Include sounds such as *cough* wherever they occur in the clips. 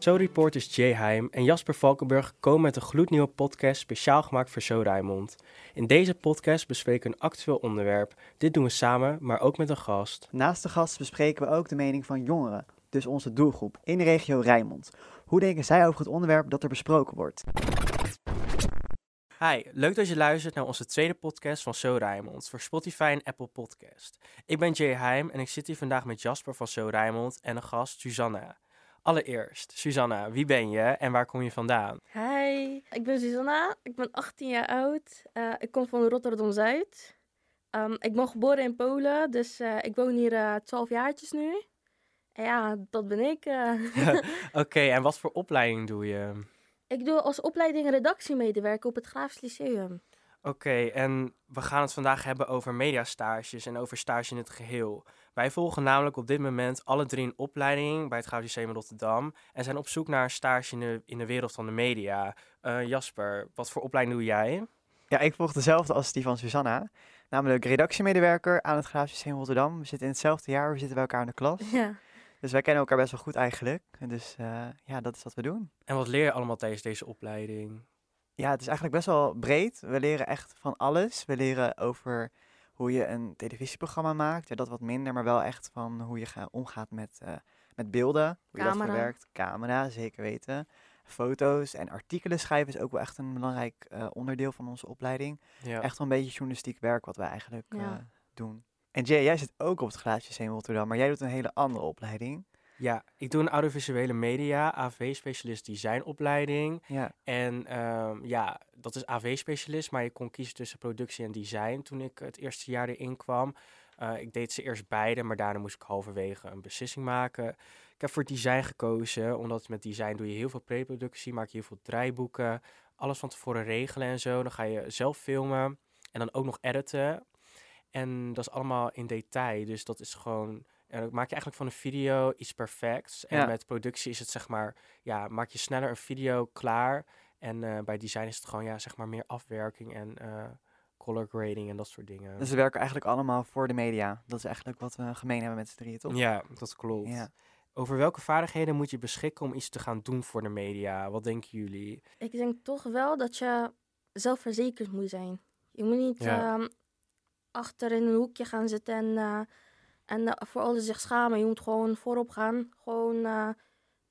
Zo reporters Jay Heim en Jasper Valkenburg komen met een gloednieuwe podcast speciaal gemaakt voor Zo Rijnmond. In deze podcast bespreken we een actueel onderwerp. Dit doen we samen, maar ook met een gast. Naast de gast bespreken we ook de mening van jongeren, dus onze doelgroep, in de regio Rijnmond. Hoe denken zij over het onderwerp dat er besproken wordt? Hi, leuk dat je luistert naar onze tweede podcast van Zo Rijnmond voor Spotify en Apple Podcast. Ik ben Jay Heim en ik zit hier vandaag met Jasper van Zo Rijnmond en een gast Susanna. Allereerst, Susanna, wie ben je en waar kom je vandaan? Hi, ik ben Susanna. Ik ben 18 jaar oud. Uh, ik kom van Rotterdam-Zuid. Um, ik ben geboren in Polen, dus uh, ik woon hier uh, 12 jaartjes nu. En ja, dat ben ik. *laughs* *laughs* Oké, okay, en wat voor opleiding doe je? Ik doe als opleiding redactiemedewerker op het Graafs Lyceum. Oké, okay, en we gaan het vandaag hebben over mediastages en over stage in het geheel. Wij volgen namelijk op dit moment alle drie een opleiding bij het Graafs Lyceum Rotterdam en zijn op zoek naar een stage in de, in de wereld van de media. Uh, Jasper, wat voor opleiding doe jij? Ja, ik volg dezelfde als die van Susanna, namelijk redactiemedewerker aan het Graafs Lyceum Rotterdam. We zitten in hetzelfde jaar, we zitten bij elkaar in de klas. Ja. Dus wij kennen elkaar best wel goed eigenlijk. En dus uh, ja, dat is wat we doen. En wat leer je allemaal tijdens deze opleiding? Ja, het is eigenlijk best wel breed. We leren echt van alles. We leren over hoe je een televisieprogramma maakt. Ja, dat wat minder, maar wel echt van hoe je ga, omgaat met, uh, met beelden. Hoe Camera. je dat verwerkt. Camera, zeker weten. Foto's en artikelen schrijven is ook wel echt een belangrijk uh, onderdeel van onze opleiding. Ja. Echt wel een beetje journalistiek werk wat wij eigenlijk Ja. uh, doen. En Jay, jij zit ook op het Glaasje in Rotterdam, maar jij doet een hele andere opleiding. Ja, ik doe een audiovisuele media, AV-specialist designopleiding. Ja, En ehm, ja, dat is AV-specialist, maar je kon kiezen tussen productie en design toen ik het eerste jaar erin kwam. Eh, ik deed ze eerst beide, maar daarna moest ik halverwege een beslissing maken. Ik heb voor design gekozen, omdat met design doe je heel veel preproductie, maak je heel veel draaiboeken, alles van tevoren regelen en zo. Dan ga je zelf filmen en dan ook nog editen. En dat is allemaal in detail, dus dat is gewoon... En dan maak je eigenlijk van een video iets perfects. En Ja. met productie is het zeg maar, ja, maak je sneller een video klaar. En eh, bij design is het gewoon, ja, zeg maar meer afwerking en eh, color grading en dat soort dingen. dus we werken eigenlijk allemaal voor de media. Dat is eigenlijk wat we gemeen hebben met z'n drieën, toch? Ja, dat klopt. Ja. Over welke vaardigheden moet je beschikken om iets te gaan doen voor de media? Wat denken jullie? Ik denk toch wel dat je zelfverzekerd moet zijn. Je moet niet Ja. ehm, achter in een hoekje gaan zitten en, eh, en eh, voor alles zich schamen. Je moet gewoon voorop gaan. Gewoon eh, een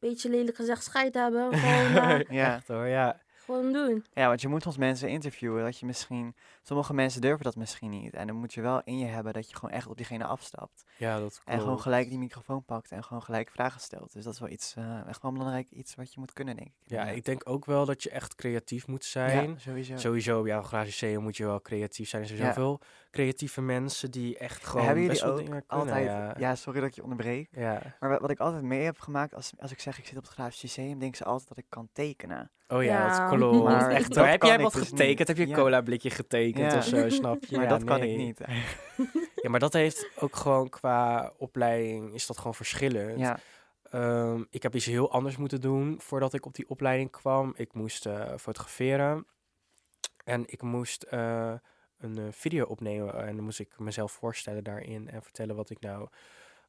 beetje lelijk gezegd scheid hebben. *laughs* Gewoon, eh, Ja. Echt hoor, ja. Gewoon doen. Ja, want je moet ons mensen interviewen. Dat je misschien. Sommige mensen durven dat misschien niet. En dan moet je wel in je hebben dat je gewoon echt op diegene afstapt. Ja, dat klopt. En gewoon gelijk die microfoon pakt en gewoon gelijk vragen stelt. Dus dat is wel iets, eh, echt wel belangrijk iets wat je moet kunnen, denk ik. Ja, ik denk ook wel dat je echt creatief moet zijn. Ja, sowieso. Sowieso, ja, graag CEO moet je wel creatief zijn. Er zijn Ja. zoveel creatieve mensen die echt gewoon Hebben jullie ook dingen kunnen. altijd. ja. Ja. sorry dat ik je onderbreek. Ja. Maar wat, wat ik altijd mee heb gemaakt, als, als ik zeg ik zit op het Grafisch Lyceum, denken ze altijd dat ik kan tekenen. Oh ja, Ja. Maar echt dat hoor. Heb jij wat dus getekend? niet. Heb je een Ja. cola blikje getekend Ja. of zo, snap je? Maar Ja, dat kan nee. ik niet. *laughs* Ja, maar dat heeft ook gewoon qua opleiding is dat gewoon verschillend. ja, Ehm, ik heb iets heel anders moeten doen voordat ik op die opleiding kwam. Ik moest eh, fotograferen en ik moest eh, een eh, video opnemen en dan moest ik mezelf voorstellen daarin en vertellen wat ik nou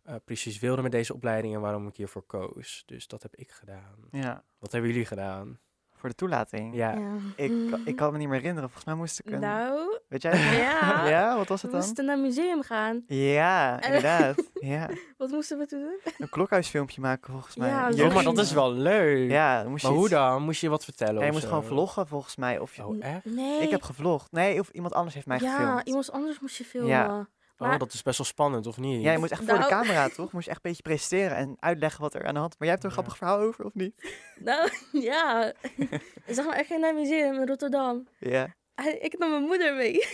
eh, precies wilde met deze opleiding en waarom ik hiervoor koos. Dus dat heb ik gedaan. ja, Wat hebben jullie gedaan? Voor de toelating. Ja, Ik, ik kan me niet meer herinneren. Volgens mij moest ik een... Nou, Weet jij het? Ja. *laughs* ja, wat was we het dan? moesten naar een museum gaan. Ja, *laughs* inderdaad. ja. Wat moesten we toen doen? Een klokhuisfilmpje maken volgens mij. Ja, oh, maar dat is wel leuk. Ja, moest Maar je hoe iets- dan? Moest je wat vertellen? Ja, je moest gewoon vloggen volgens mij. Of je... Oh, echt? Nee. Ik heb gevlogd. Nee, of iemand anders heeft mij ja, gefilmd. iemand anders moest je filmen. Ja. Oh, dat is best wel spannend, of niet? Ja, je moet echt voor de Nou- camera, toch? Moest je echt een beetje presenteren en uitleggen wat er aan de hand is. Maar jij hebt er een Ja. grappig verhaal over, of niet? *laughs* Nou, ja. *laughs* zeg maar, ik ging naar museum in Rotterdam. Ja. En Ik nam mijn moeder mee.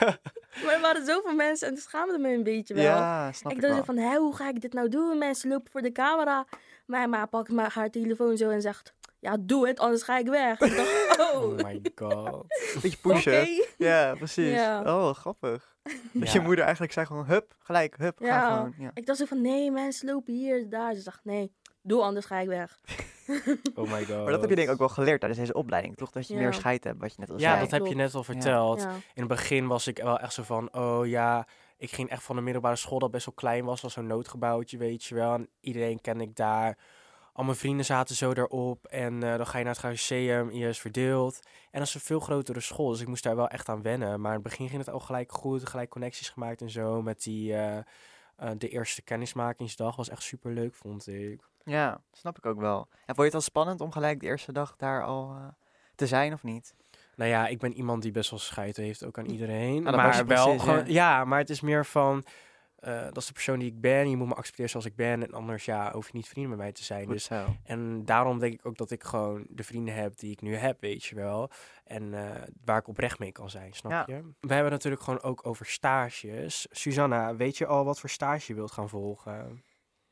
*laughs* maar er waren zoveel mensen en het schaamde me een beetje wel. Ja, snap ik, ik dacht van, hé, hoe ga ik dit nou doen? Mensen lopen voor de camera. Maar ma pakt maar haar telefoon zo en zegt, ja, doe het, anders ga ik weg. ik dacht, *laughs* oh, Oh my god. Een beetje pushen. Ja, precies. Ja. Oh, grappig. *laughs* Dat Ja. je moeder eigenlijk zei gewoon, hup, gelijk, hup, ga Ja. gewoon. Ja. Ik dacht zo van, nee, mensen lopen hier, daar. Ze dacht, nee, doe, anders ga ik weg. *laughs* Oh my god. Maar dat heb je denk ik ook wel geleerd tijdens deze opleiding, toch? Dat je Ja. meer scheid hebt, wat je net al Ja, zei. dat heb je net al verteld. Ja. In het begin was ik wel echt zo van, oh ja, ik ging echt van de middelbare school dat best wel klein was, was zo'n noodgebouwtje, weet je wel. En iedereen kende ik daar. Al mijn vrienden zaten zo daarop. En eh, dan ga je naar het Lyceum, IS verdeeld. En dat is een veel grotere school, dus ik moest daar wel echt aan wennen. Maar in het begin ging het al gelijk goed, gelijk connecties gemaakt en zo. Met die, eh, eh, de eerste kennismakingsdag was echt super leuk, vond ik. Ja, snap ik ook wel. En vond je het al spannend om gelijk de eerste dag daar al te zijn of niet? Nou ja, ik ben iemand die best wel scheid heeft, ook aan iedereen. was maar wel precies, gewoon, ja. ja. maar het is meer van, eh, dat is de persoon die ik ben. Je moet me accepteren zoals ik ben. En anders, ja, hoef je niet vrienden met mij te zijn. Goed Dus, zo. en daarom denk ik ook dat ik gewoon de vrienden heb die ik nu heb, weet je wel. En eh, waar ik oprecht mee kan zijn, snap Ja. je? We hebben natuurlijk gewoon ook over stages. Susanna, weet je al wat voor stage je wilt gaan volgen?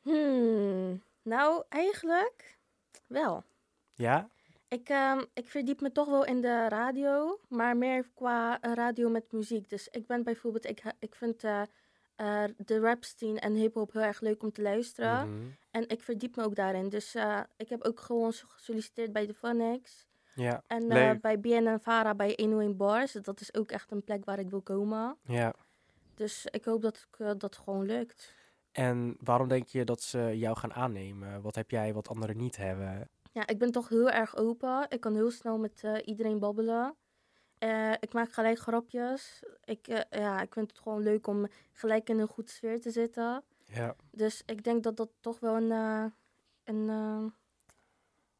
Hmm, nou, eigenlijk wel. Ja? Ik, ehm, ik verdiep me toch wel in de radio, maar meer qua eh, radio met muziek. Dus ik ben bijvoorbeeld, ik, ik vind eh, eh, de rap scene en hip-hop heel erg leuk om te luisteren. Mhm. En ik verdiep me ook daarin. Dus eh, ik heb ook gewoon so- gesolliciteerd bij de Phonics. Ja, En Leuk. bij BNN Vara bij 101 Bars. Dat is ook echt een plek waar ik wil komen. ja. Dus ik hoop dat ik, dat gewoon lukt. En waarom denk je dat ze jou gaan aannemen? Wat heb jij wat anderen niet hebben? Ja, ik ben toch heel erg open. Ik kan heel snel met iedereen babbelen. Eh, ik maak gelijk grapjes. Ik, eh, ja, ik vind het gewoon leuk om gelijk in een goed sfeer te zitten. Ja. Dus ik denk dat dat toch wel een... eh, een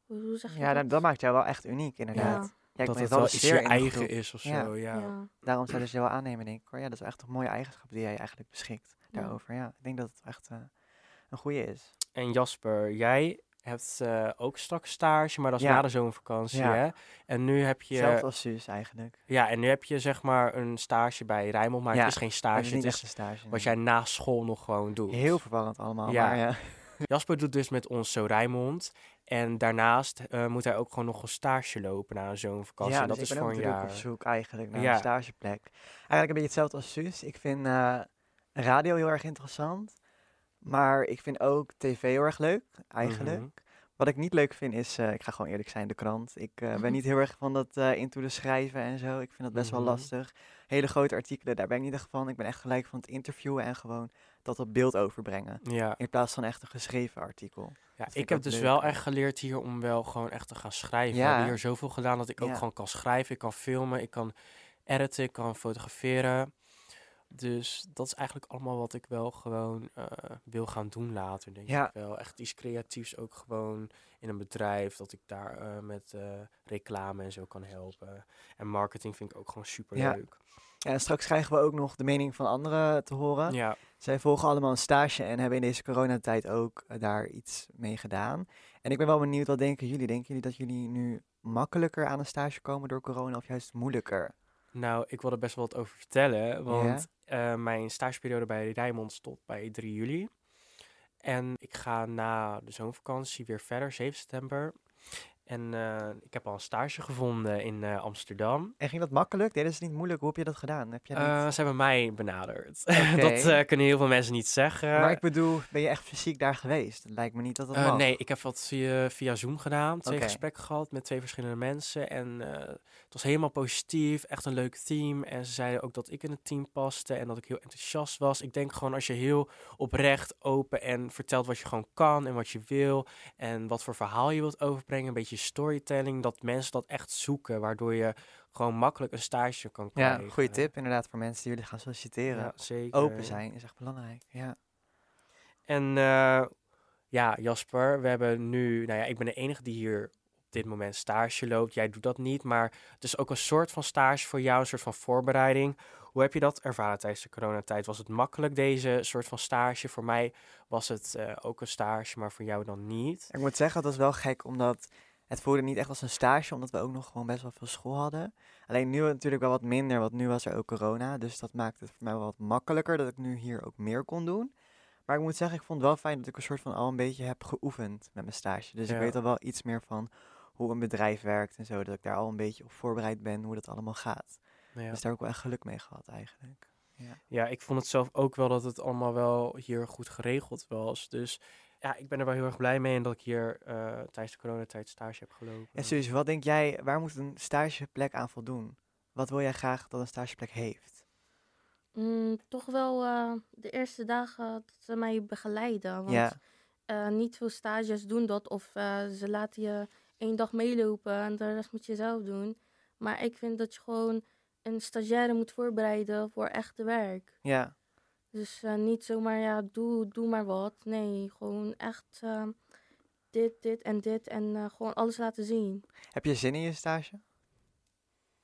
hoe zeg je Ja, dat? dat, dat maakt jou wel echt uniek, inderdaad. Ja, Ja, ik dat het wel iets sfeer je eigen is of Ja. zo, ja. ja. Daarom zouden ze je wel aannemen, denk ik hoor. Ja, dat is echt een mooie eigenschap die jij eigenlijk beschikt daarover. Ja, ik denk dat het echt eh, een goede is. En Jasper, jij hebt eh, ook straks stage, maar dat is Ja. na de zomervakantie, Ja. hè? En nu heb je... Hetzelfde als Suus eigenlijk. Ja, en nu heb je zeg maar een stage bij Rijnmond, maar Ja, het is geen stage, het is niet het echt een stage. wat jij na school nog gewoon doet. Heel verwarrend allemaal, Ja. maar ja. *laughs* Jasper doet dus met ons zo Rijnmond. En daarnaast eh, moet hij ook gewoon nog een stage lopen na een zomervakantie. Ja, en dat dus is ik ben voor een jaar. op zoek eigenlijk naar Ja. een stageplek. Eigenlijk een beetje hetzelfde als Suus. Ik vind eh, radio heel erg interessant. Maar ik vind ook tv heel erg leuk, eigenlijk. Mhm. Wat ik niet leuk vind is, eh, ik ga gewoon eerlijk zijn, de krant. Ik eh, ben niet heel erg van dat eh into de schrijven en zo. Ik vind dat best wel lastig. Hele grote artikelen, daar ben ik niet echt van. Ik ben echt gelijk van het interviewen en gewoon dat op beeld overbrengen. Ja, In plaats van echt een geschreven artikel. ja ik ik heb dus leuk, wel echt geleerd hier om wel gewoon echt te gaan schrijven. We Ja. hebben hier zoveel gedaan dat ik ook Ja. gewoon kan schrijven. Ik kan filmen, ik kan editen, ik kan fotograferen. Dus dat is eigenlijk allemaal wat ik wel gewoon eh, wil gaan doen later, denk Ja. ik wel. Echt iets creatiefs ook gewoon in een bedrijf, dat ik daar eh, met eh, reclame en zo kan helpen. En marketing vind ik ook gewoon super leuk. Ja, en straks krijgen we ook nog de mening van anderen te horen. Ja. Zij volgen allemaal een stage en hebben in deze coronatijd ook daar iets mee gedaan. En ik ben wel benieuwd, wat denken jullie? Denken jullie dat jullie nu makkelijker aan een stage komen door corona of juist moeilijker? Nou, ik wil er best wel wat over vertellen. Want eh, mijn stageperiode bij Rijnmond stopt bij 3 juli. En ik ga na de zomervakantie weer verder, 7 september. En eh, ik heb al een stage gevonden in eh, Amsterdam. En ging dat makkelijk? Deden ze niet moeilijk? Hoe heb je dat gedaan? Heb niet... Eh, ze hebben mij benaderd. *laughs* Dat kunnen heel veel mensen niet zeggen. maar ik bedoel, ben je echt fysiek daar geweest? Het lijkt me niet dat dat mag. nee, ik heb wat via, via Zoom gedaan. Twee Oké. gesprekken gehad met twee verschillende mensen. En het was helemaal positief. Echt een leuk team. En ze zeiden ook dat ik in het team paste. En dat ik heel enthousiast was. Ik denk gewoon als je heel oprecht, open en vertelt wat je gewoon kan en wat je wil. En wat voor verhaal je wilt overbrengen. Een beetje storytelling. Dat mensen dat echt zoeken. Waardoor je gewoon makkelijk een stage kan Ja, krijgen. goede tip inderdaad voor mensen die jullie gaan solliciteren. Ja, zeker. Open zijn is echt belangrijk. Ja. En eh, ja, Jasper, we hebben nu, nou ja, ik ben de enige die hier op dit moment stage loopt. Jij doet dat niet, maar het is ook een soort van stage voor jou, een soort van voorbereiding. Hoe heb je dat ervaren tijdens de coronatijd? Was het makkelijk, deze soort van stage? Voor mij was het eh, ook een stage, maar voor jou dan niet. Ik moet zeggen, dat was wel gek, omdat het voelde niet echt als een stage, omdat we ook nog gewoon best wel veel school hadden. Alleen nu natuurlijk wel wat minder, want nu was er ook corona. Dus dat maakte het voor mij wel wat makkelijker, dat ik nu hier ook meer kon doen. Maar ik moet zeggen, ik vond het wel fijn dat ik een soort van al een beetje heb geoefend met mijn stage. Dus Ja. ik weet al wel iets meer van hoe een bedrijf werkt en zo. Dat ik daar al een beetje op voorbereid ben hoe dat allemaal gaat. Ja. Dus daar heb ik wel echt geluk mee gehad eigenlijk. ja, ik vond het zelf ook wel dat het allemaal wel hier goed geregeld was. Dus ja, ik ben er wel heel erg blij mee en dat ik hier eh, tijdens de coronatijd stage heb gelopen. En Suus, wat denk jij, waar moet een stageplek aan voldoen? Wat wil jij graag dat een stageplek heeft? Mm, toch wel eh, de eerste dagen dat ze mij begeleiden. Want Ja. eh, niet veel stages doen dat. Of eh, ze laten je één dag meelopen en de rest moet je zelf doen. Maar ik vind dat je gewoon een stagiaire moet voorbereiden voor echte werk. Ja, Dus eh, niet zomaar, ja, doe, doe maar wat. Nee, gewoon echt eh, dit, dit en dit. En eh, gewoon alles laten zien. heb je zin in je stage?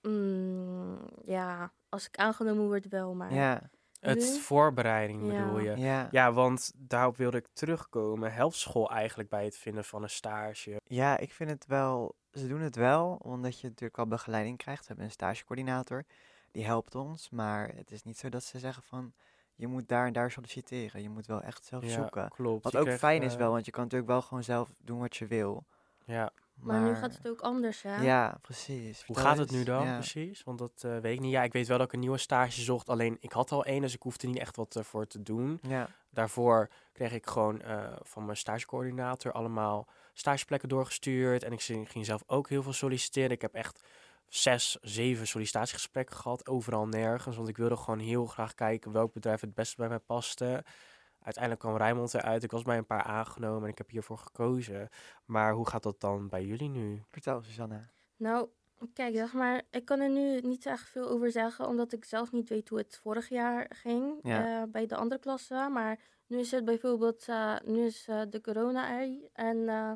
Mm, ja, als ik aangenomen word wel, maar... Ja, Het voorbereiding Ja. bedoel je? ja. Ja, want daarop wilde ik terugkomen. Helpt school eigenlijk bij het vinden van een stage? Ja, ik vind het wel. Ze doen het wel, omdat je natuurlijk wel begeleiding krijgt. We hebben een stagecoördinator, die helpt ons. Maar het is niet zo dat ze zeggen van, je moet daar en daar solliciteren. Je moet wel echt zelf Ja, zoeken. klopt. Wat Je ook fijn is eh, wel, want je kan natuurlijk wel gewoon zelf doen wat je wil. Ja. Maar nu gaat het ook anders, hè? Ja, precies. Hoe Vertel gaat het nu dan Ja. precies? Want dat eh, weet ik niet. Ja, ik weet wel dat ik een nieuwe stage zocht. Alleen ik had al één, dus ik hoefde niet echt wat ervoor te doen. Ja, Daarvoor kreeg ik gewoon eh, van mijn stagecoördinator allemaal stageplekken doorgestuurd. En ik ging ging zelf ook heel veel solliciteren. Ik heb echt zes, zeven sollicitatiegesprekken gehad. Overal nergens. Want ik wilde gewoon heel graag kijken welk bedrijf het beste bij mij paste. Uiteindelijk kwam Rijnmond eruit. Ik was bij een paar aangenomen en ik heb hiervoor gekozen. Maar hoe gaat dat dan bij jullie nu? vertel Susanne. Nou, kijk, zeg maar, ik kan er nu niet echt veel over zeggen, omdat ik zelf niet weet hoe het vorig jaar ging Ja. eh, bij de andere klassen. Maar nu is het bijvoorbeeld, eh, nu is eh, de corona er. En eh,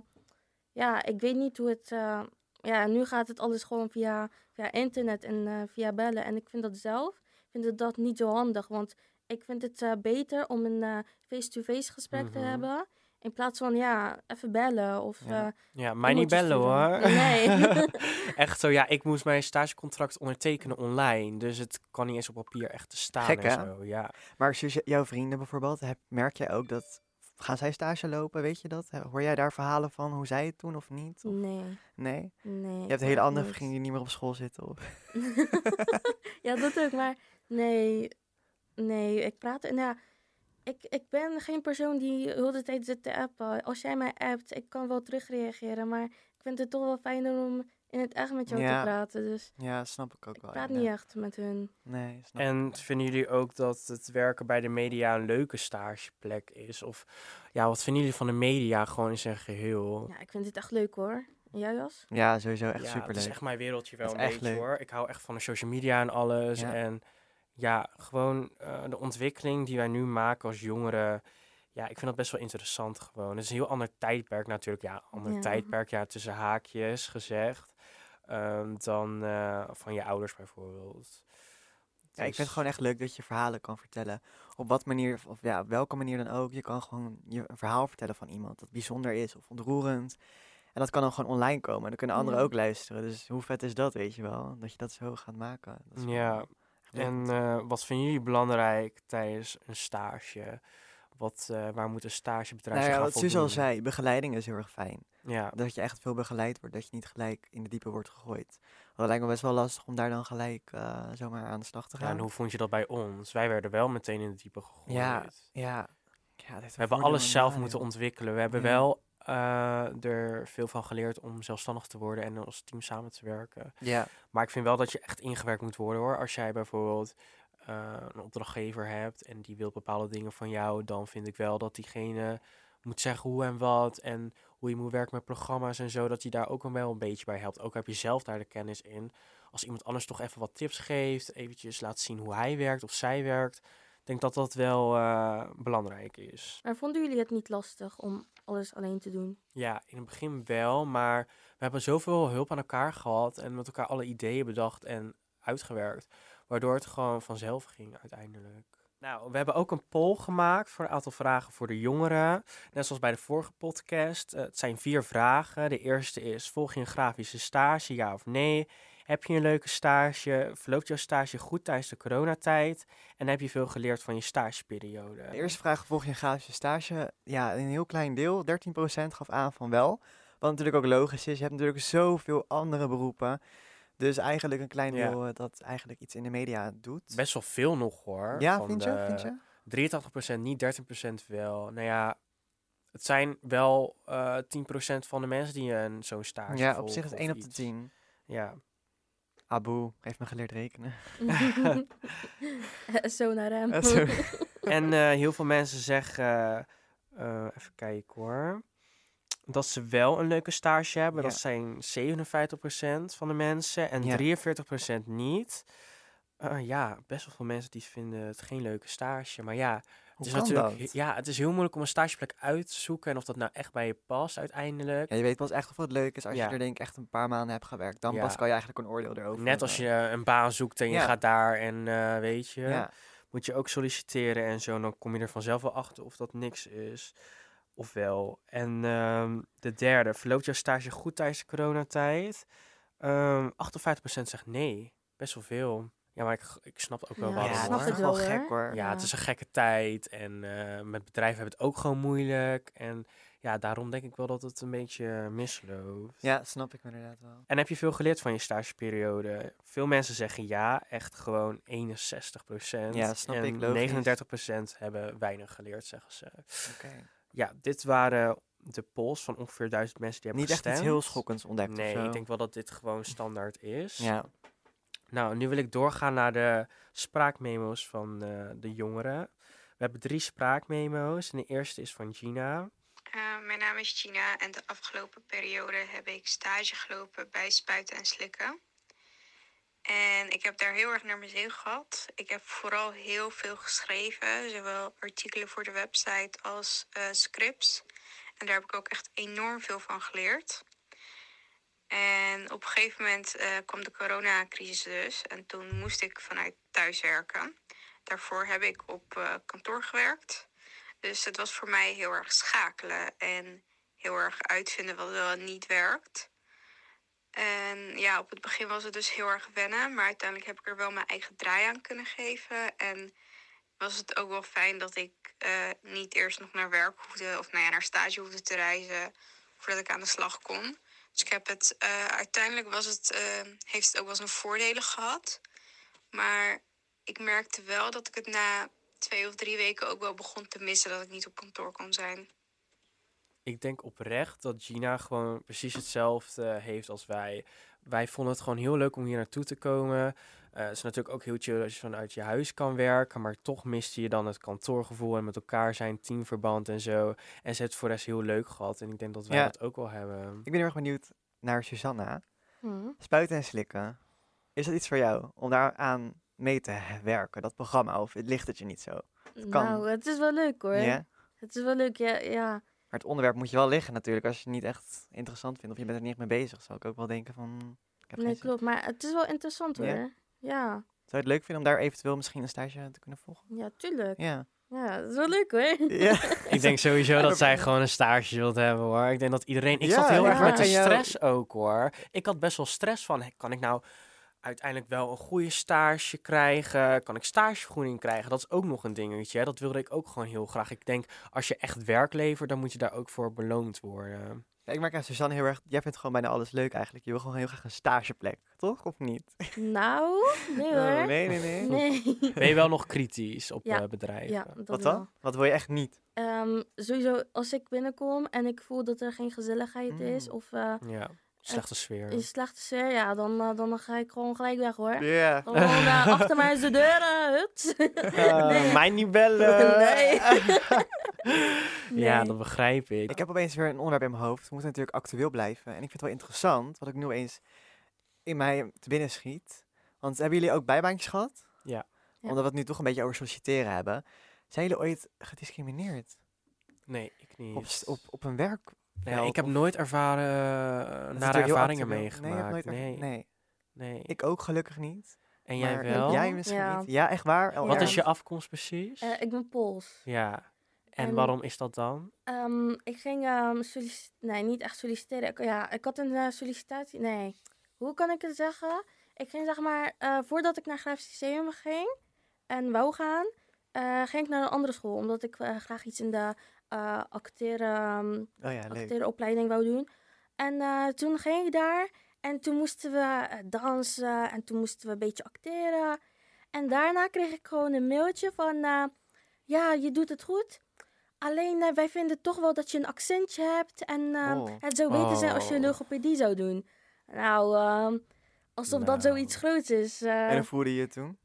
ja, ik weet niet hoe het, eh, ja, nu gaat het alles gewoon via, via internet en eh, via bellen. En ik vind dat zelf, ik vind het dat niet zo handig, want ik vind het eh, beter om een eh, face-to-face gesprek te Mhm. hebben. In plaats van, ja, even bellen of... Ja. eh, Ja, mij niet bellen hoor. *laughs* Nee. *laughs* echt zo, ja, ik moest mijn stagecontract ondertekenen online. Dus het kan niet eens op papier echt te staan Gek, en hè? zo. Ja. Maar Suus, jouw vrienden bijvoorbeeld, heb, merk jij ook dat... Gaan zij stage lopen, weet je dat? Hoor jij daar verhalen van hoe zij het doen of niet? Of- nee, Nee? nee. Je hebt hele andere vrienden die niet meer op school zitten? Of? *laughs* ja, dat ook, maar nee, nee, ik praat, nou ja, ik, ik ben geen persoon die de hele tijd zit te appen. Als jij mij appt, ik kan wel terugreageren, maar ik vind het toch wel fijner om in het echt met jou Ja. te praten. Dus Ja, snap ik ook ik wel. praat niet echt met hun. Nee, snap ik. En vinden jullie ook dat het werken bij de media een leuke stageplek is? Of ja, wat vinden jullie van de media gewoon in zijn geheel? Ja, ik vind het echt leuk hoor. En jij Jas? Ja, sowieso echt ja, het superleuk. is echt mijn wereldje wel een beetje leuk. hoor. Ik hou echt van de social media en alles. Ja. En ja, gewoon eh, de ontwikkeling die wij nu maken als jongeren. Ja, ik vind dat best wel interessant gewoon. Het is een heel ander tijdperk natuurlijk. Ja, ander Ja. tijdperk, ja, tussen haakjes gezegd. ehm, dan eh, van je ouders bijvoorbeeld. Ja, ik vind Dus- het gewoon echt leuk dat je verhalen kan vertellen. Op wat manier, of ja, op welke manier dan ook. Je kan gewoon je een verhaal vertellen van iemand dat bijzonder is of ontroerend. En dat kan dan gewoon online komen. En dan kunnen anderen Ja. ook luisteren. Dus hoe vet is dat, weet je wel? Dat je dat zo gaat maken. Dat is Ja. En eh, wat vinden jullie belangrijk tijdens een stage? Wat, eh, waar moet een stagebedrijf nou ja, aan wat voldoen? zei, begeleiding is heel erg fijn. Ja, Dat je echt veel begeleid wordt. Dat je niet gelijk in de diepe wordt gegooid. Want dat lijkt me best wel lastig om daar dan gelijk eh, zomaar aan de slag te ja, gaan. en hoe vond je dat bij ons? Wij werden wel meteen in de diepe gegooid. Ja, Ja, ja We hebben alles zelf moeten ontwikkelen. We hebben Ja. wel eh, er veel van geleerd om zelfstandig te worden en als team samen te werken. Ja, Maar ik vind wel dat je echt ingewerkt moet worden hoor. Als jij bijvoorbeeld eh, een opdrachtgever hebt en die wil bepaalde dingen van jou, dan vind ik wel dat diegene moet zeggen hoe en wat en hoe je moet werken met programma's en zo, dat je daar ook wel een beetje bij helpt. Ook heb je zelf daar de kennis in. Als iemand anders toch even wat tips geeft, eventjes laat zien hoe hij werkt of zij werkt, denk dat dat wel eh, belangrijk is. Maar vonden jullie het niet lastig om alles alleen te doen? Ja, in het begin wel, maar we hebben zoveel hulp aan elkaar gehad en met elkaar alle ideeën bedacht en uitgewerkt, waardoor het gewoon vanzelf ging uiteindelijk. Nou, we hebben ook een poll gemaakt voor een aantal vragen voor de jongeren. Net zoals bij de vorige podcast. Eh, het zijn vier vragen. De eerste is: volg je een grafische stage, ja of nee? Heb je een leuke stage? Verloopt jouw stage goed tijdens de coronatijd? En heb je veel geleerd van je stageperiode? De eerste vraag, volg je een grafische stage? Ja, een heel klein deel, 13% gaf aan van wel. Wat natuurlijk ook logisch is, je hebt natuurlijk zoveel andere beroepen. Dus eigenlijk een klein deel eh, dat eigenlijk iets in de media doet. Best wel veel nog hoor. ja, van vind je? Vind je? 83% niet, 13% wel. Nou ja, het zijn wel eh 10% van de mensen die een zo'n stage Ja, op zich is het of 1 op de iets. 10. Ja, Abu heeft me geleerd rekenen. *laughs* Zo naar hem. *laughs* En eh, heel veel mensen zeggen Eh, even kijken hoor. Dat ze wel een leuke stage hebben. Ja. Dat zijn 57% van de mensen en Ja. 43% niet. Eh, ja, best wel veel mensen die vinden het geen leuke stage. Maar ja, Hoe het is natuurlijk dat? ja, het is heel moeilijk om een stageplek uit te zoeken en of dat nou echt bij je past uiteindelijk. Ja, je weet pas echt of het leuk is als Ja. je er denk ik echt een paar maanden hebt gewerkt. Dan Ja. pas kan je eigenlijk een oordeel erover Net als je een baan zoekt en je gaat daar en eh, weet je, moet je ook solliciteren en zo. Dan kom je er vanzelf wel achter of dat niks is of wel. En ehm, de derde, verloopt jouw stage goed tijdens de coronatijd? Ehm 58% zegt nee, best wel veel. Ja, maar ik, ik snap ook wel Ja, waarom Ja, snap het toch wel gek hoor. Ja, Ja. het is een gekke tijd en eh, met bedrijven hebben het ook gewoon moeilijk. En ja, daarom denk ik wel dat het een beetje misloopt. Ja, snap ik inderdaad wel. En heb je veel geleerd van je stageperiode? Veel mensen zeggen ja, echt gewoon 61%. Ja, snap en ik, logisch. 39% hebben weinig geleerd, zeggen ze. Oké. Ja, dit waren de polls van ongeveer duizend mensen die hebben Niet echt iets gestemd. heel schokkends ontdekt Nee, of zo. ik denk wel dat dit gewoon standaard is. Ja, Nou, nu wil ik doorgaan naar de spraakmemo's van eh, de jongeren. We hebben drie spraakmemo's. En de eerste is van Gina. Eh, mijn naam is Gina en de afgelopen periode heb ik stage gelopen bij Spuiten en Slikken. En ik heb daar heel erg naar mijn zin gehad. Ik heb vooral heel veel geschreven, zowel artikelen voor de website als eh, scripts. En daar heb ik ook echt enorm veel van geleerd. En op een gegeven moment eh, kwam de coronacrisis dus. En toen moest ik vanuit thuis werken. Daarvoor heb ik op eh, kantoor gewerkt. Dus het was voor mij heel erg schakelen en heel erg uitvinden wat wel niet werkt. En ja, op het begin was het dus heel erg wennen, maar uiteindelijk heb ik er wel mijn eigen draai aan kunnen geven. En was het ook wel fijn dat ik eh, niet eerst nog naar werk hoefde, of nou ja, naar stage hoefde te reizen, voordat ik aan de slag kon. Dus ik heb het, eh, uiteindelijk was het, eh, heeft het ook wel zijn voordelen gehad. Maar ik merkte wel dat ik het na twee of drie weken ook wel begon te missen dat ik niet op kantoor kon zijn. Ik denk oprecht dat Gina gewoon precies hetzelfde heeft als wij. Wij vonden het gewoon heel leuk om hier naartoe te komen. Eh, het is natuurlijk ook heel chill als je vanuit je huis kan werken. Maar toch miste je dan het kantoorgevoel en met elkaar zijn, teamverband en zo. En ze heeft het voor de rest heel leuk gehad. En ik denk dat wij Ja. dat ook wel hebben. ik ben heel erg benieuwd naar Susanna. Hm. Spuiten en slikken. Is dat iets voor jou om daaraan mee te werken, dat programma? Of ligt het je niet zo? kan. Nou, het is wel leuk hoor. Ja? Het is wel leuk, ja. ja. Maar het onderwerp moet je wel liggen natuurlijk. Als je het niet echt interessant vindt of je bent er niet echt mee bezig, zou ik ook wel denken van... Ik heb Nee, geen klopt. Maar het is wel interessant Ja? hoor. Ja, Zou je het leuk vinden om daar eventueel misschien een stage te kunnen volgen? ja, tuurlijk. Ja. Ja, het is wel leuk hoor. ja. *laughs* Ik denk sowieso dat dat- zij gewoon een stage wilt hebben hoor. Ik denk dat iedereen. Ik Ja, zat heel ja, erg met de stress ook hoor. Ik had best wel stress van. Kan ik nou uiteindelijk wel een goede stage krijgen? Kan ik stagevergoeding krijgen? Dat is ook nog een dingetje. hè. Dat wilde ik ook gewoon heel graag. Ik denk als je echt werk levert, dan moet je daar ook voor beloond worden. Ja, ik merk aan Suzanne heel erg... Jij vindt gewoon bijna alles leuk eigenlijk. Je wil gewoon heel graag een stageplek, toch? Of niet? Nou, nee *laughs* hoor. Oh, nee, nee, nee. Nee. Ben je wel nog kritisch op Ja. eh, bedrijven? Ja, dat Wat wel. dan? Wat wil je echt niet? Ehm, sowieso, als ik binnenkom en ik voel dat er geen gezelligheid is Mm. of eh Ja, slechte sfeer. een slechte sfeer, ja, dan, eh, dan ga ik gewoon gelijk weg hoor. Ja. Gewoon eh, *laughs* achter mij is de deur, eh, huts. *laughs* nee. Mij niet bellen. *laughs* Nee. Ja, dat begrijp ik. Ik heb opeens weer een onderwerp in mijn hoofd. We moeten natuurlijk actueel blijven. En ik vind het wel interessant, wat ik nu eens in mij te binnen schiet. Want hebben jullie ook bijbaantjes gehad? Ja. Ja. Omdat we het nu toch een beetje over solliciteren hebben. Zijn jullie ooit gediscrimineerd? Nee, ik niet. Op, op, op een werk? Nee, ik heb nooit ervaren, uh, nare heel ervaringen. Nee, meegemaakt. nooit Nee, nee, nee. Ik ook gelukkig niet. En jij Maar wel? Jij misschien Ja. niet? Ja, echt waar? Oh, Ja. Wat is je afkomst precies? Eh, ik ben Pools. ja. En, en- waarom is dat dan? Ehm, ik ging sollici- Nee, niet echt solliciteren. Ik, ja, ik had een eh, sollicitatie. Nee. Hoe kan ik het zeggen? Ik ging zeg maar, eh, voordat ik naar Grafisch Lyceum ging en wou gaan, eh, ging ik naar een andere school. Omdat ik eh, graag iets in de eh acteren, ehm, Oh ja, acterenopleiding wou doen. En eh, toen ging ik daar en toen moesten we eh, dansen en toen moesten we een beetje acteren. En daarna kreeg ik gewoon een mailtje van, ja, je doet het goed. Alleen wij vinden toch wel dat je een accentje hebt en eh, Oh. het zou beter zijn als je Oh. logopedie zou doen. Nou, ehm, alsof dat Nou. zoiets groots is. En hoe voelde je je toen?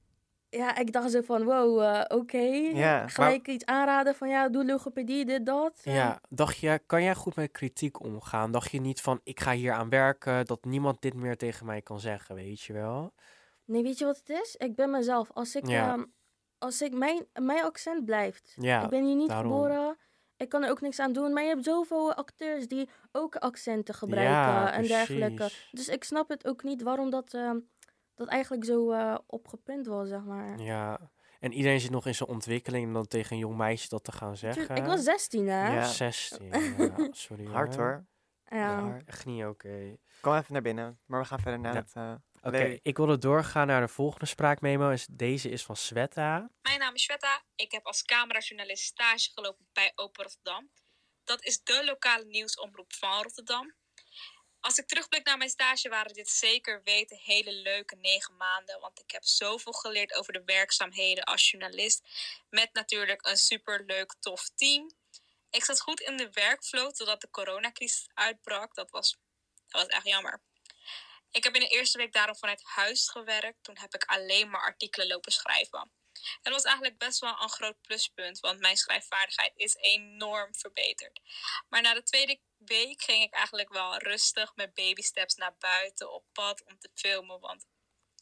Ja, ik dacht zo van, wow, eh, oké. Ja, Gelijk iets aanraden van, ja, doe logopedie, dit, dat. Ja, dacht je, kan jij goed met kritiek omgaan? Dacht je niet van, ik ga hier aan werken, dat niemand dit meer tegen mij kan zeggen, weet je wel? Nee, weet je wat het is? Ik ben mezelf. Als ik, Ja. ehm, als ik mijn, mijn accent blijft. Ja, ik ben hier niet daarom. geboren. Ik kan er ook niks aan doen. Maar je hebt zoveel acteurs die ook accenten gebruiken en dergelijke. Dus ik snap het ook niet waarom dat, ehm, dat eigenlijk zo eh opgepunt was, zeg maar. Ja, en iedereen zit nog in zijn ontwikkeling om dan tegen een jong meisje dat te gaan zeggen. Ik was 16, hè? Ja. 16, ja, *laughs* sorry. Hard hoor. Ja. Ja, echt niet oké. Kom even naar binnen. Maar we gaan verder naar Ja. het... eh, Oké, ik wilde doorgaan naar de volgende spraakmemo. Deze is van Sveta. Mijn naam is Shweta. Ik heb als camerajournalist stage gelopen bij Open Rotterdam. Dat is de lokale nieuwsomroep van Rotterdam. Als ik terugblik naar mijn stage waren dit zeker weten hele leuke negen maanden. Want ik heb zoveel geleerd over de werkzaamheden als journalist. Met natuurlijk een superleuk tof team. Ik zat goed in de workflow totdat de coronacrisis uitbrak. Dat was, dat was echt jammer. Ik heb in de eerste week daarom vanuit huis gewerkt. Toen heb ik alleen maar artikelen lopen schrijven. Het was eigenlijk best wel een groot pluspunt, want mijn schrijfvaardigheid is enorm verbeterd. Maar na de tweede week ging ik eigenlijk wel rustig met baby steps naar buiten op pad om te filmen, want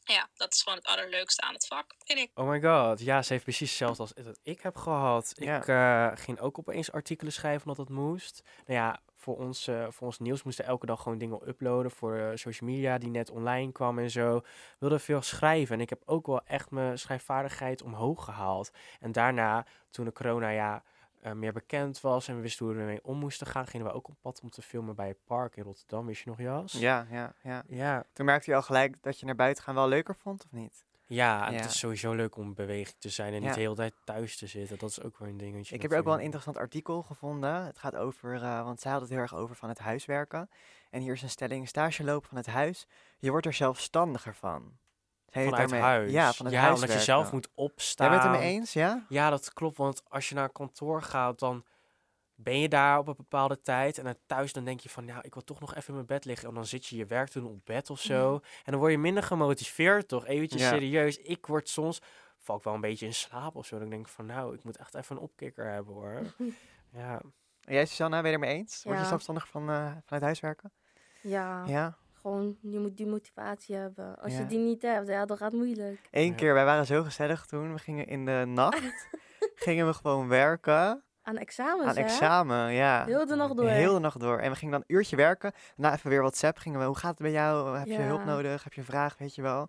ja, dat is gewoon het allerleukste aan het vak, vind ik. Oh my god, ja, ze heeft precies hetzelfde als dat ik heb gehad. Ja. Ik eh, ging ook opeens artikelen schrijven omdat dat moest. Nou ja, voor ons, eh, voor ons nieuws moesten elke dag gewoon dingen uploaden voor eh, social media die net online kwam en zo. We wilden veel schrijven en ik heb ook wel echt mijn schrijfvaardigheid omhoog gehaald. En daarna, toen de corona ja, eh, meer bekend was en we wisten hoe we ermee om moesten gaan, gingen we ook op pad om te filmen bij het park in Rotterdam. Wist je nog, Jas? ja, ja, ja. Ja, Toen merkte je al gelijk dat je naar buiten gaan wel leuker vond, of niet? ja, het is sowieso leuk om in beweging te zijn en niet de hele tijd thuis te zitten. Dat is ook wel een dingetje. Ik heb er ook wel een natuurlijk. interessant artikel gevonden. Het gaat over, eh, want zij had het heel erg over van het huiswerken. En hier is een stelling, stage lopen van het huis. Je wordt er zelfstandiger van. Vanuit daarmee- huis. Ja, van het ja huis omdat je zelf moet opstaan. Jij bent het mee eens, ja? Ja, dat klopt. Want als je naar kantoor gaat, dan ben je daar op een bepaalde tijd. En dan thuis dan denk je van, nou, ik wil toch nog even in mijn bed liggen. En dan zit je je werk doen op bed of zo. En dan word je minder gemotiveerd, toch? Eventjes Ja. serieus. Ik word soms, val ik wel een beetje in slaap of zo. Dan denk ik van, nou, ik moet echt even een opkikker hebben, hoor. *laughs* ja. En jij, Susanna, ben je er mee eens? Word je Ja. zelfstandig van, eh, vanuit huis werken? Ja, Ja. Gewoon, je moet die motivatie hebben. Als Ja. je die niet hebt, ja, dan gaat het moeilijk. Eén Ja. keer, wij waren zo gezellig toen. We gingen in de *laughs* nacht, gingen we gewoon werken Aan examens, aan hè? examen, ja. Heel de nacht door. Heel de nacht door. En we gingen dan een uurtje werken. Daarna even weer WhatsApp. Gingen we, hoe gaat het bij jou? Heb je Ja. hulp nodig? Heb je een vraag? Weet je wel.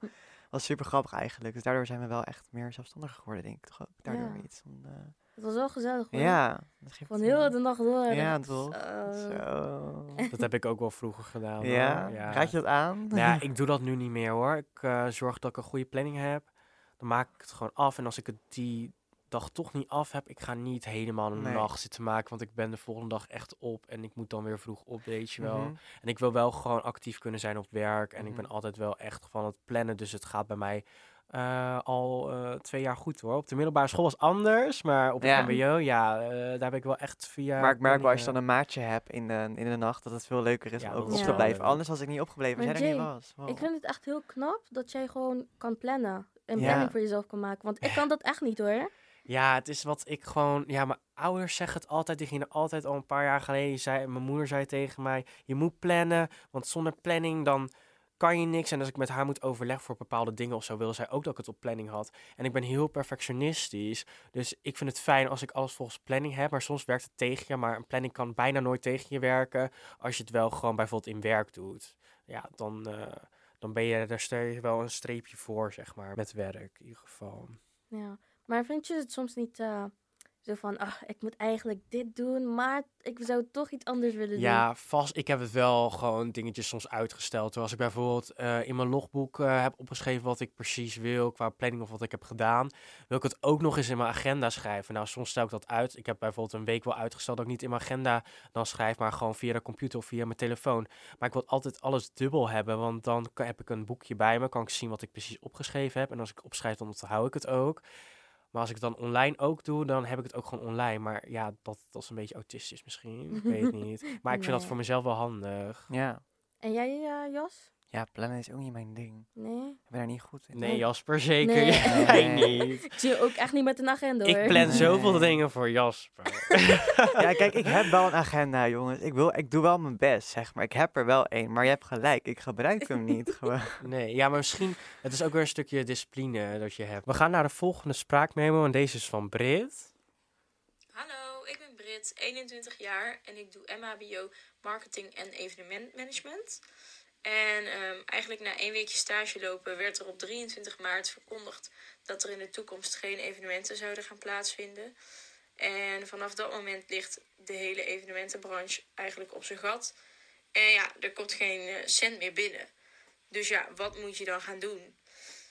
was super grappig eigenlijk. Dus daardoor zijn we wel echt meer zelfstandig geworden, denk ik toch ook. Daardoor Ja. iets van... eh, Het was wel gezellig, hoor. ja. Dat Van heel de nacht door. Ja, toch? Zo. Zo. Dat heb ik ook wel vroeger gedaan. Ja? hoor. ja. Raad je dat aan? Nou ja, *laughs* ik doe dat nu niet meer hoor. Ik eh, zorg dat ik een goede planning heb. Dan maak ik het gewoon af. En als ik het die dag toch niet af heb, ik ga niet helemaal een Nee. nacht zitten maken. Want ik ben de volgende dag echt op. En ik moet dan weer vroeg op, weet je wel. Mhm. En ik wil wel gewoon actief kunnen zijn op werk. En ik ben Mhm. altijd wel echt van het plannen. Dus het gaat bij mij eh, al eh, twee jaar goed hoor. Op de middelbare school was anders. Maar op het Ja. mbo, ja, eh, daar heb ik wel echt via... maar ik merk wel als je dan een maatje hebt in de, in de nacht, dat het veel leuker is Ja, om ook op te blijven. Anders was ik niet opgebleven als jij er niet was. Wow. Ik vind het echt heel knap dat jij gewoon kan plannen. Een Ja. planning voor jezelf kan maken. Want ik *laughs* kan dat echt niet hoor. Ja, het is wat ik gewoon. Ja, mijn ouders zeggen het altijd. Die gingen altijd al een paar jaar geleden. die Zei, mijn moeder zei tegen mij: Je moet plannen. Want zonder planning dan kan je niks. En als ik met haar moet overleggen voor bepaalde dingen of zo, wilde zij ook dat ik het op planning had. En ik ben heel perfectionistisch. Dus ik vind het fijn als ik alles volgens planning heb. Maar soms werkt het tegen je. Maar een planning kan bijna nooit tegen je werken. Als je het wel gewoon bijvoorbeeld in werk doet. Ja, dan, eh, dan ben je daar stel je wel een streepje voor, zeg maar. Met werk in ieder geval. Ja. Maar vind je het soms niet eh, zo van, ach, ik moet eigenlijk dit doen, maar ik zou toch iets anders willen doen? Ja, vast. Ik heb het wel gewoon dingetjes soms uitgesteld. Terwijl als ik bijvoorbeeld eh, in mijn logboek eh, heb opgeschreven wat ik precies wil qua planning of wat ik heb gedaan, wil ik het ook nog eens in mijn agenda schrijven. Nou, soms stel ik dat uit. Ik heb bijvoorbeeld een week wel uitgesteld dat ik niet in mijn agenda dan schrijf, maar gewoon via de computer of via mijn telefoon. Maar ik wil altijd alles dubbel hebben, want dan heb ik een boekje bij me, kan ik zien wat ik precies opgeschreven heb. En als ik opschrijf, dan onthoud ik het ook. Maar als ik het dan online ook doe, dan heb ik het ook gewoon online. Maar ja, dat, dat is een beetje autistisch misschien. Ik weet het *laughs* niet. Maar ik vind dat voor mezelf wel handig. Ja. En jij, eh, Jas? Ja, plannen is ook niet mijn ding. Nee? Ik ben daar niet goed in. Nee, Jasper, zeker. Nee. *laughs* Jij niet. Ik zie je ook echt niet met een agenda hoor. Ik plan zoveel Nee. dingen voor Jasper. *laughs* Ja, kijk, ik heb wel een agenda, jongens. Ik, wil, ik doe wel mijn best, zeg maar. Ik heb er wel één, maar je hebt gelijk. Ik gebruik hem niet. *laughs* Gewoon. Nee, ja, maar misschien... Het is ook weer een stukje discipline dat je hebt. We gaan naar de volgende spraakmemo en deze is van Brit. Hallo, ik ben Brit, 21 jaar en ik doe MHBO Marketing en Evenementmanagement. En ehm, eigenlijk na één weekje stage lopen werd er op 23 maart verkondigd dat er in de toekomst geen evenementen zouden gaan plaatsvinden. En vanaf dat moment ligt de hele evenementenbranche eigenlijk op zijn gat. En ja, er komt geen eh, cent meer binnen. Dus ja, wat moet je dan gaan doen?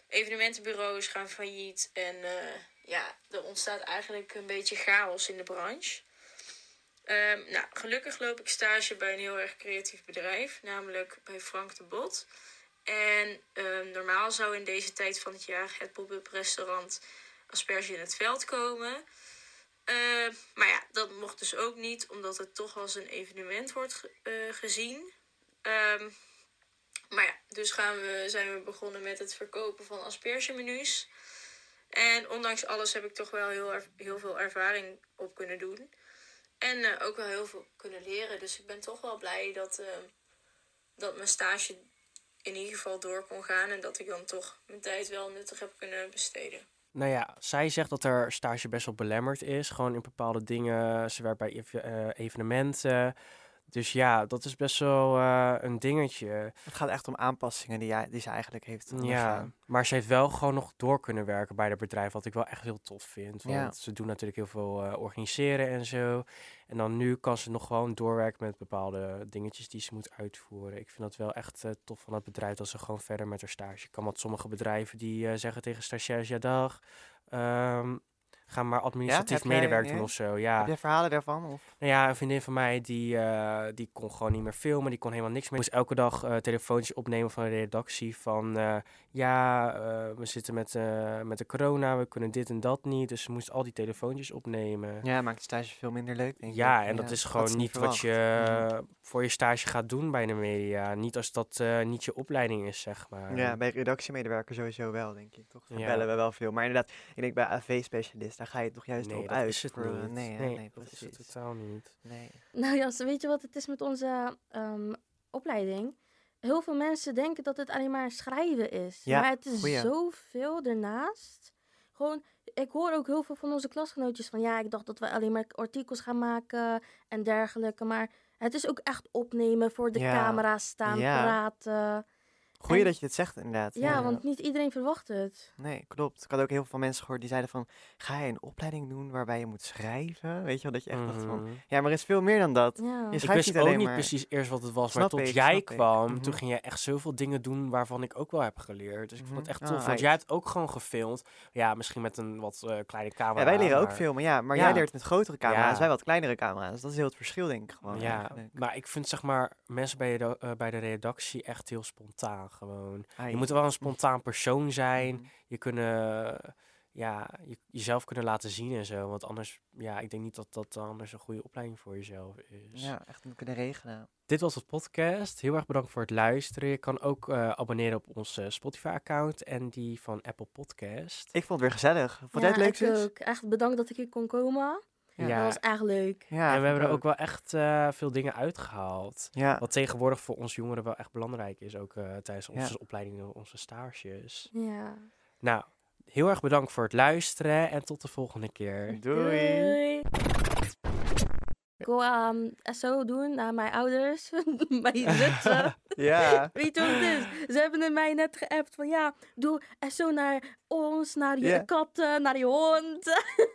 Evenementenbureaus gaan failliet en eh, ja, er ontstaat eigenlijk een beetje chaos in de branche. Ehm, nou, gelukkig loop ik stage bij een heel erg creatief bedrijf, namelijk bij Frank de Bot. En ehm, normaal zou in deze tijd van het jaar het pop-up restaurant Asperge in het veld komen. Ehm, maar ja, dat mocht dus ook niet, omdat het toch als een evenement wordt eh, gezien. Maar ja, dus gaan we, zijn we begonnen met het verkopen van aspergemenu's. En ondanks alles heb ik toch wel heel, heel veel ervaring op kunnen doen. En eh, ook wel heel veel kunnen leren. Dus ik ben toch wel blij dat, eh, dat mijn stage in ieder geval door kon gaan. En dat ik dan toch mijn tijd wel nuttig heb kunnen besteden. Nou ja, zij zegt dat er stage best wel belemmerd is. Gewoon in bepaalde dingen. Ze werkt bij eh, evenementen. Dus ja, dat is best wel eh, een dingetje. Het gaat echt om aanpassingen die, jij, die ze eigenlijk heeft Ja, maar ze heeft wel gewoon nog door kunnen werken bij het bedrijf. Wat ik wel echt heel tof vind. Want Ja. ze doen natuurlijk heel veel eh, organiseren en zo. En dan nu kan ze nog gewoon doorwerken met bepaalde dingetjes die ze moet uitvoeren. Ik vind dat wel echt eh, tof van het bedrijf dat ze gewoon verder met haar stage kan. Want sommige bedrijven die zeggen tegen stagiairs, ja dag, ehm, ga maar administratief medewerk doen ja? of zo. Ja. Heb jij verhalen daarvan? Of? Nou ja, een vriendin van mij die, eh, die kon gewoon niet meer filmen, die kon helemaal niks meer. Moest elke dag eh telefoontjes opnemen van de redactie van eh, ja, we zitten met, met de corona, we kunnen dit en dat niet. Dus ze moest al die telefoontjes opnemen. Ja, Ja, maakt de stage veel minder leuk, denk ik. en dat is gewoon niet wat je eh, voor je stage gaat doen bij de media. Niet als dat niet je opleiding is, zeg maar. Ja, bij redactiemedewerker sowieso wel, denk ik. Toch? Ja. bellen we wel veel. Maar inderdaad, ik denk bij AV-specialist, daar ga je toch juist nee, op dat uit. is het voor, niet. Nee, nee, nee, dat is het precies. totaal niet. Nee. Nou ja, weet je wat het is met onze ehm, opleiding? Heel veel mensen denken dat het alleen maar schrijven is. Ja, maar het is goeie. zoveel ernaast. Gewoon, ik hoor ook heel veel van onze klasgenootjes van... ja, ik dacht dat wij alleen maar artikels gaan maken en dergelijke. Maar het is ook echt opnemen, voor de Ja, camera staan, ja. praten. Goeie En- dat je het zegt, inderdaad. Ja, want niet iedereen verwacht het. Nee, klopt. Ik had ook heel veel mensen gehoord die zeiden van... Ga je een opleiding doen waarbij je moet schrijven? Weet je wel, dat je echt dacht van... Mhm. Ja, maar er is veel meer dan dat. Ja. Je Ik schrijft wist niet ook alleen niet precies eerst wat het was, maar tot ik, jij kwam, toen Mhm. ging je echt zoveel dingen doen waarvan ik ook wel heb geleerd. Dus ik vond het Mhm. echt Ah, tof, want uit. jij hebt ook gewoon gefilmd. Ja, misschien met een wat eh, kleine camera. Ja, wij leren ook filmen, ja. Maar Ja. jij leert met grotere camera's, Ja. wij wat kleinere camera's. Dat is heel het verschil, denk ik gewoon. Ja, eigenlijk. maar ik vind zeg maar mensen bij, de, eh, bij de redactie echt heel spontaan gewoon. Ai. Je moet wel een spontaan persoon zijn. Mhm. Je kunnen, ja, je, jezelf kunnen laten zien en zo. Want anders, ja, ik denk niet dat dat anders een goede opleiding voor jezelf is. Ja, echt kunnen regelen. Dit was het podcast. Heel erg bedankt voor het luisteren. Je kan ook eh, abonneren op ons eh, Spotify-account en die van Apple Podcast. Ik vond het weer gezellig. Vond jij ja, het leuk, ik ook. Echt bedankt dat ik hier kon komen. Ja. Dat was echt leuk. Ja, en we hebben er ook wel echt eh, veel dingen uitgehaald. Ja, Wat tegenwoordig voor ons jongeren wel echt belangrijk is, ook eh, tijdens Ja. onze opleidingen, onze stages. Ja. Nou, heel erg bedankt voor het luisteren en tot de volgende keer. doei. Ik wil ehm, SO doen naar mijn ouders, *laughs* mijn zussen. *laughs* Ja. Weet je wat het is? Ze hebben het mij net geappt van ja, doe SO naar ons, naar je katten, naar je hond. *laughs*